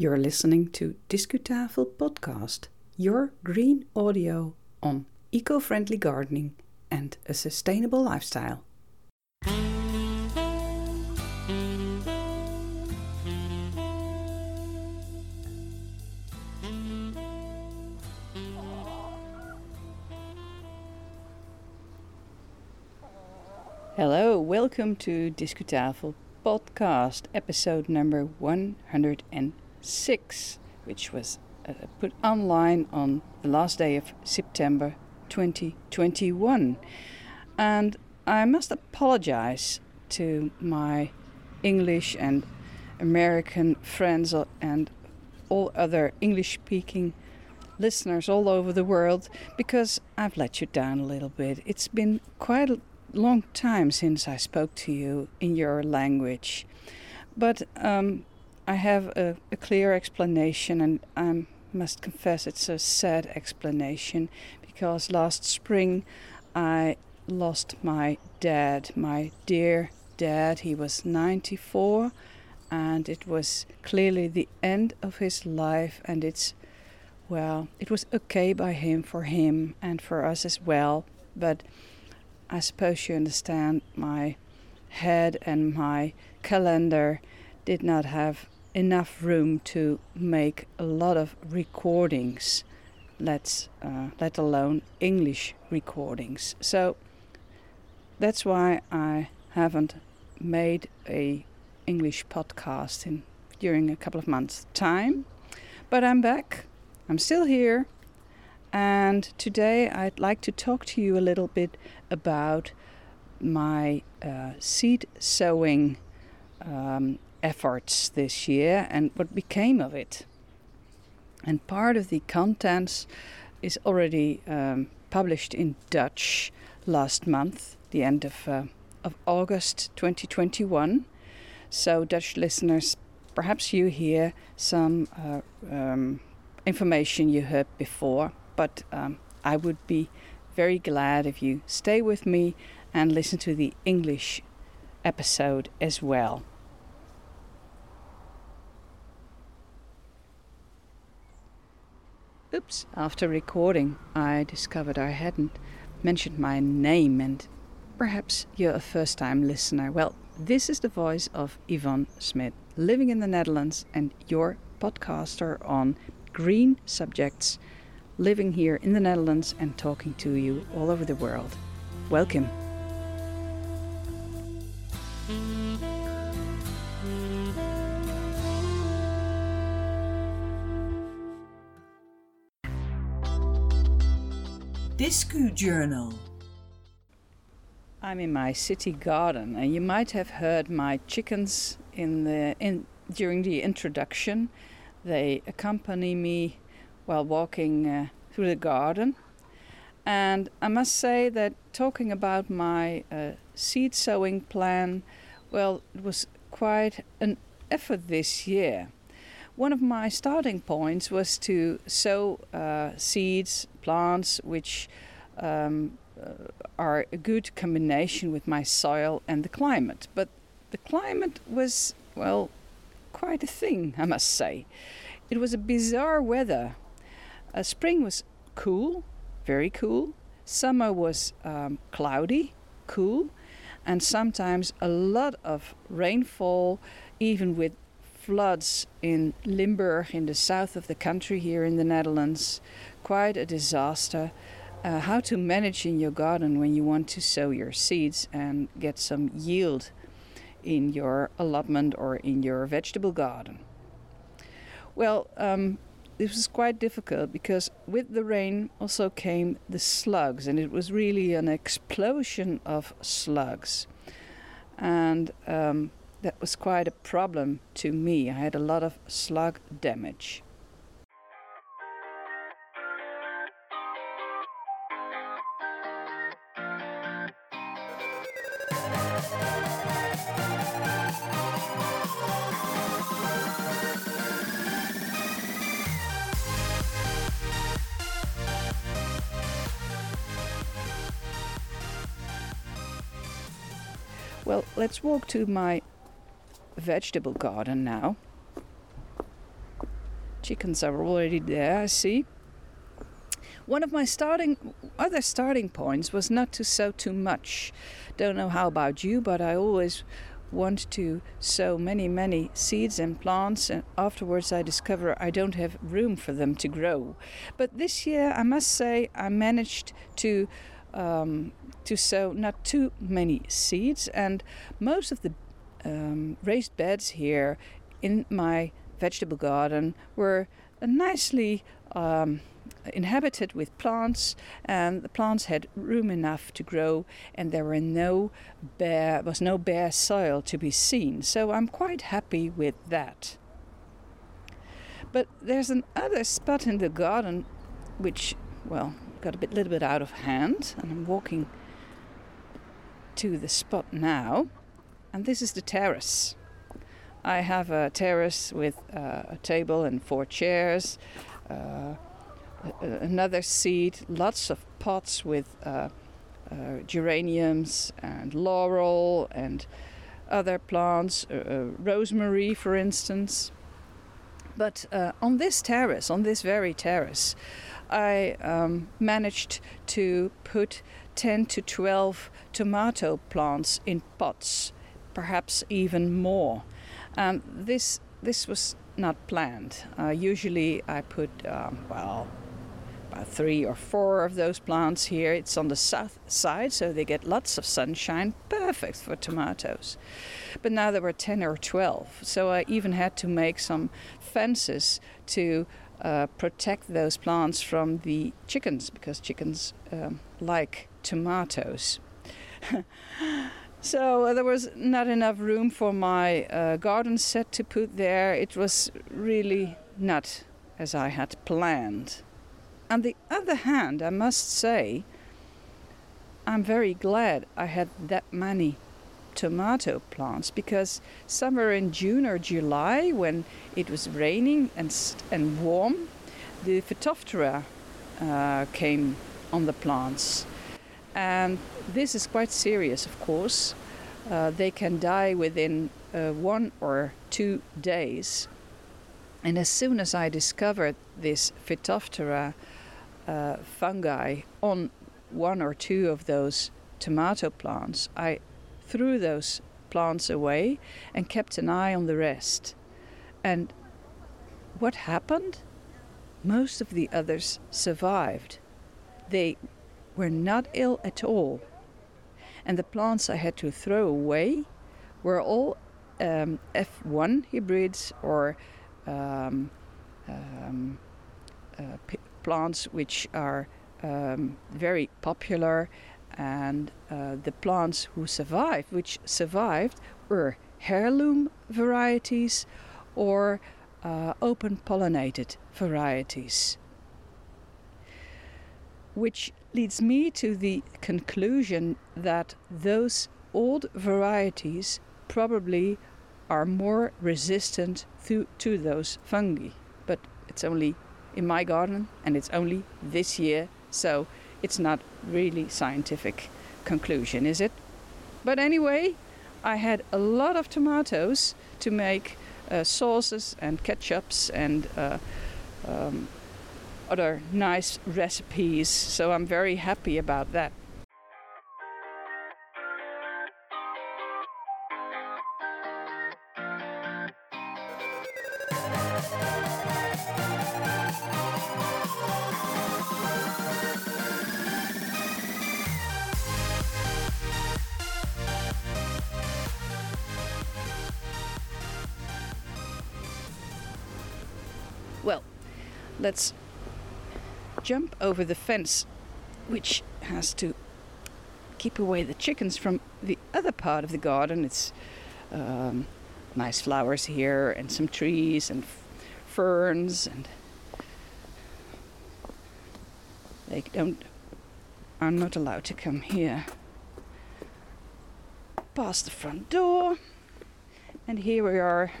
You're listening to Discutafel Podcast, your green audio on eco friendly gardening and a sustainable lifestyle. Hello, welcome to Discutafel Podcast, episode number 106, which was uh, put online on the last day of September 2021. And I must apologize to my English and American friends and all other English speaking listeners all over the world because I've let you down a little bit. It's been quite a long time since I spoke to you in your language. But um, I have a, a, clear explanation, and I must confess it's a sad explanation because last spring I lost my dad, my dear dad. He was 94, and it was clearly the end of his life, and it's well, it was okay by him for him and for us as well, but I suppose you understand my head and my calendar did not have enough room to make a lot of recordings, let's uh, let alone English recordings. So that's why I haven't made a English podcast in during a couple of months' time. But I'm back. I'm still here and today I'd like to talk to you a little bit about my uh, seed sowing um, efforts this year and what became of it. And part of the contents is already um, published in Dutch last month, the end of, uh, of August 2021. So, Dutch listeners, perhaps you hear some uh, um, information you heard before but um, I would be very glad if you stay with me and listen to the English episode as well. Oops, after recording, I discovered I hadn't mentioned my name, and perhaps you're a first time listener. Well, this is the voice of Yvonne Smith, living in the Netherlands and your podcaster on green subjects living here in the Netherlands and talking to you all over the world. Welcome. Discu Journal. I'm in my city garden, and you might have heard my chickens in the in during the introduction. They accompany me while walking uh, through the garden. And I must say that talking about my uh, seed sowing plan, well, it was quite an effort this year. One of my starting points was to sow uh, seeds, plants, which um, uh, are a good combination with my soil and the climate. But the climate was, well, quite a thing, I must say. It was a bizarre weather uh, spring was cool, very cool. Summer was um, cloudy, cool, and sometimes a lot of rainfall, even with floods in Limburg in the south of the country here in the Netherlands. Quite a disaster. Uh, how to manage in your garden when you want to sow your seeds and get some yield in your allotment or in your vegetable garden. Well, um, this was quite difficult because with the rain also came the slugs, and it was really an explosion of slugs. And um, that was quite a problem to me. I had a lot of slug damage. Well, let's walk to my vegetable garden now. chickens are already there, I see. One of my starting other starting points was not to sow too much. Don't know how about you, but I always want to sow many, many seeds and plants, and afterwards I discover I don't have room for them to grow. But this year, I must say, I managed to um, to sow not too many seeds, and most of the um, raised beds here in my vegetable garden were nicely um, inhabited with plants, and the plants had room enough to grow, and there were no bare was no bare soil to be seen. So I'm quite happy with that. But there's another spot in the garden which, well, got a bit, little bit out of hand, and I'm walking to the spot now, and this is the terrace. I have a terrace with uh, a table and four chairs, uh, another seat, lots of pots with uh, uh, geraniums and laurel and other plants, uh, uh, rosemary, for instance. But on this terrace, on this very terrace, I um, managed to put 10 to 12 tomato plants in pots, perhaps even more. Um, this this was not planned. Uh, usually, I put um, well about three or four of those plants here. It's on the south side, so they get lots of sunshine, perfect for tomatoes. But now there were 10 or 12, so I even had to make some fences to uh, protect those plants from the chickens because chickens um, like tomatoes. so uh, there was not enough room for my uh, garden set to put there. It was really not as I had planned. On the other hand, I must say, I'm very glad I had that many tomato plants because somewhere in June or July, when it was raining and, and warm, the Phytophthora uh, came on the plants. And this is quite serious, of course. Uh, they can die within uh, one or two days. And as soon as I discovered this Phytophthora uh, fungi on one or two of those tomato plants, I threw those plants away and kept an eye on the rest. And what happened? Most of the others survived. They were not ill at all. And the plants I had to throw away were all um, F1 hybrids or um, um, uh, plants which are um, very popular, and uh, the plants who survived, which survived, were heirloom varieties or uh, open pollinated varieties. Which leads me to the conclusion that those old varieties probably are more resistant to, to those fungi. But it's only in my garden and it's only this year, so it's not really scientific conclusion, is it? But anyway, I had a lot of tomatoes to make uh, sauces and ketchups and uh, um, other nice recipes, so I'm very happy about that. Well, let's jump over the fence, which has to keep away the chickens from the other part of the garden. It's um, nice flowers here, and some trees, and ferns, and they don't are not allowed to come here. Past the front door, and here we are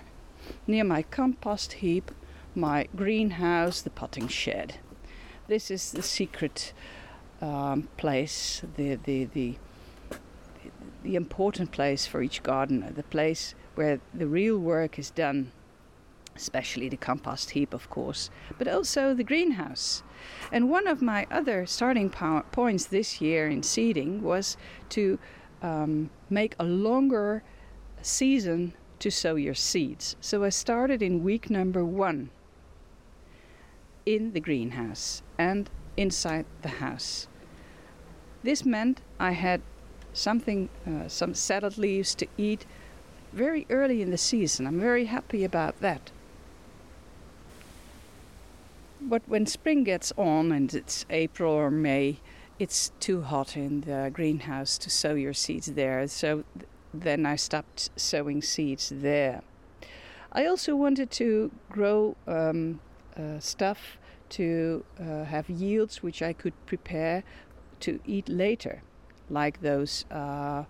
near my compost heap my greenhouse, the potting shed. This is the secret um, place, the, the, the, the important place for each gardener, the place where the real work is done. especially the compost heap, of course, but also the greenhouse. And one of my other starting points this year in seeding was to um, make a longer season to sow your seeds. So I started in week number one in the greenhouse and inside the house. This meant I had something, uh, some salad leaves to eat very early in the season. I'm very happy about that. But when spring gets on and it's April or May, it's too hot in the greenhouse to sow your seeds there. So th- then I stopped sowing seeds there. I also wanted to grow um, stuff to uh, have yields which I could prepare to eat later, like those uh,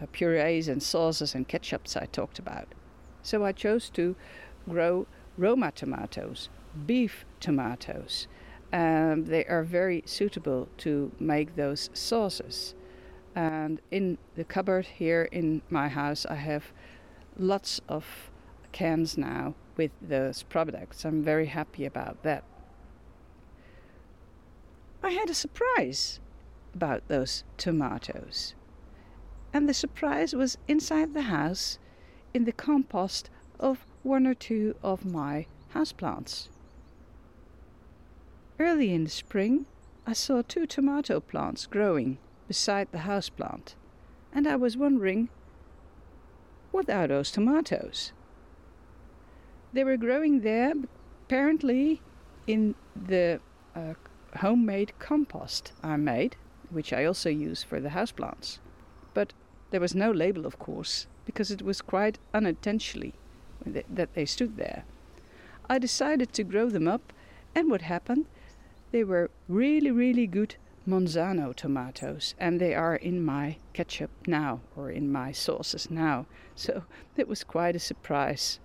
uh purees and sauces and ketchups I talked about. So I chose to grow Roma tomatoes, beef tomatoes. Um, they are very suitable to make those sauces. And in the cupboard here in my house, I have lots of cans now with those products. I'm very happy about that. I had a surprise about those tomatoes. And the surprise was inside the house in the compost of one or two of my houseplants. Early in the spring, I saw two tomato plants growing beside the houseplant, and I was wondering what are those tomatoes? They were growing there, apparently in the uh, homemade compost I made, which I also use for the houseplants. But there was no label, of course, because it was quite unintentionally that they stood there. I decided to grow them up, and what happened? They were really, really good Monzano tomatoes, and they are in my ketchup now, or in my sauces now. So it was quite a surprise.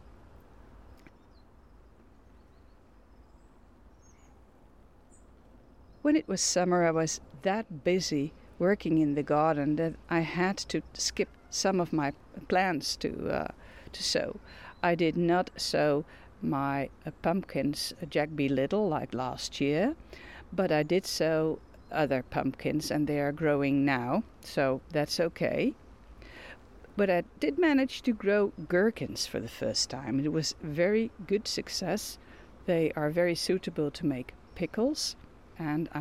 When it was summer, I was that busy working in the garden that I had to skip some of my plants to uh, to sow. I did not sow my uh, pumpkins Jack B. Little like last year, but I did sow other pumpkins and they are growing now, so that's okay. But I did manage to grow gherkins for the first time. It was very good success. They are very suitable to make pickles, and I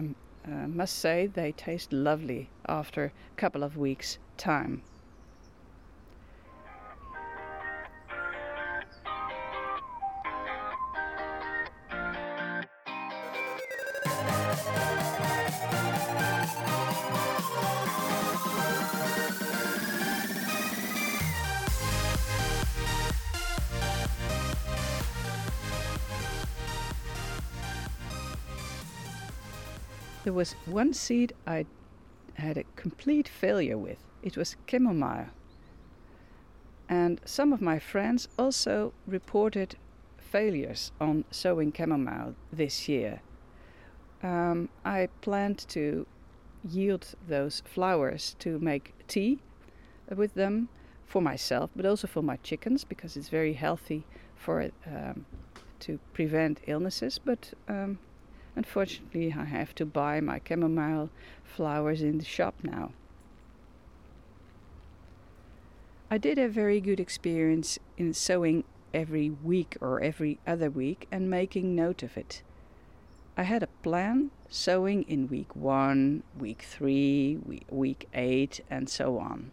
uh, must say they taste lovely after a couple of weeks' time. Was one seed I had a complete failure with. It was chamomile. And some of my friends also reported failures on sowing chamomile this year. Um, I planned to yield those flowers to make tea with them for myself, but also for my chickens because it's very healthy for um, to prevent illnesses. But um, Unfortunately, I have to buy my chamomile flowers in the shop now. I did a very good experience in sowing every week or every other week and making note of it. I had a plan sowing in week one, week three, week eight, and so on.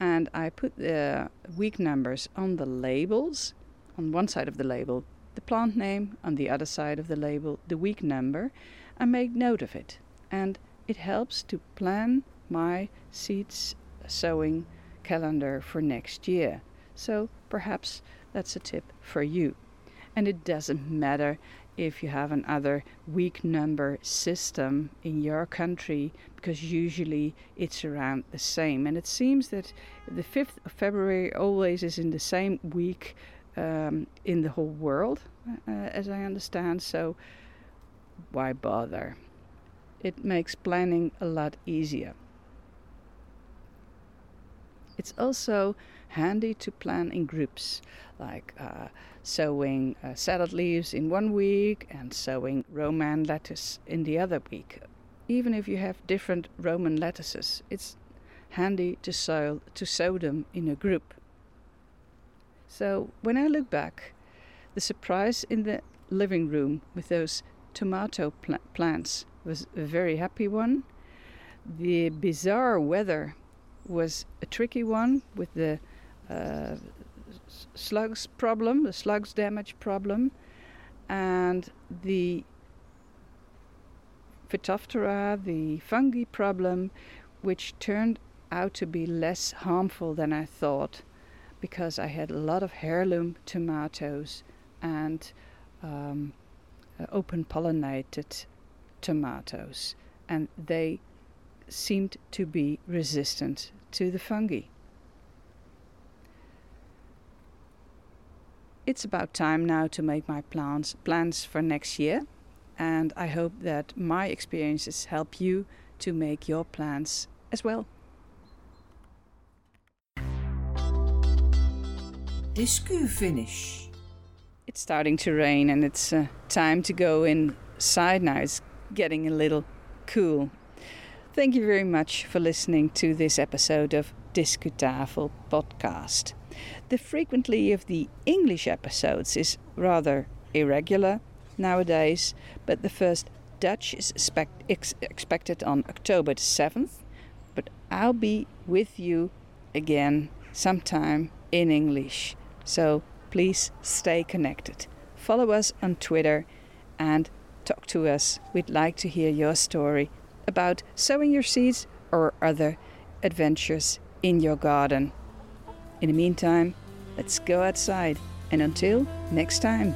And I put the week numbers on the labels, on one side of the label, the plant name on the other side of the label, the week number, and make note of it. And it helps to plan my seeds sowing calendar for next year. So perhaps that's a tip for you. And it doesn't matter if you have another week number system in your country because usually it's around the same. And it seems that the 5th of February always is in the same week um, in the whole world, uh, as I understand. So why bother? It makes planning a lot easier. It's also handy to plan in groups, like uh, sowing uh, salad leaves in one week and sowing Roman lettuce in the other week. Even if you have different Roman lettuces, it's handy to sow, to sow them in a group. So when I look back, the surprise in the living room with those tomato pl- plants was a very happy one. The bizarre weather was a tricky one with the uh, slugs problem, the slugs damage problem, and the Phytophthora, the fungi problem, which turned out to be less harmful than I thought because I had a lot of heirloom tomatoes and um, uh, open pollinated tomatoes, and they seemed to be resistant to the fungi. It's about time now to make my plans plans for next year, and I hope that my experiences help you to make your plans as well. Discu finish. It's starting to rain and it's uh, time to go inside now. It's getting a little cool. Thank you very much for listening to this episode of Discutafel podcast. The frequency of the English episodes is rather irregular nowadays, but the first Dutch is expect, ex, expected on October the 7th. But I'll be with you again sometime in English. So please stay connected. Follow us on Twitter and talk to us. We'd like to hear your story about sowing your seeds or other adventures in your garden. In the meantime, let's go outside and until next time.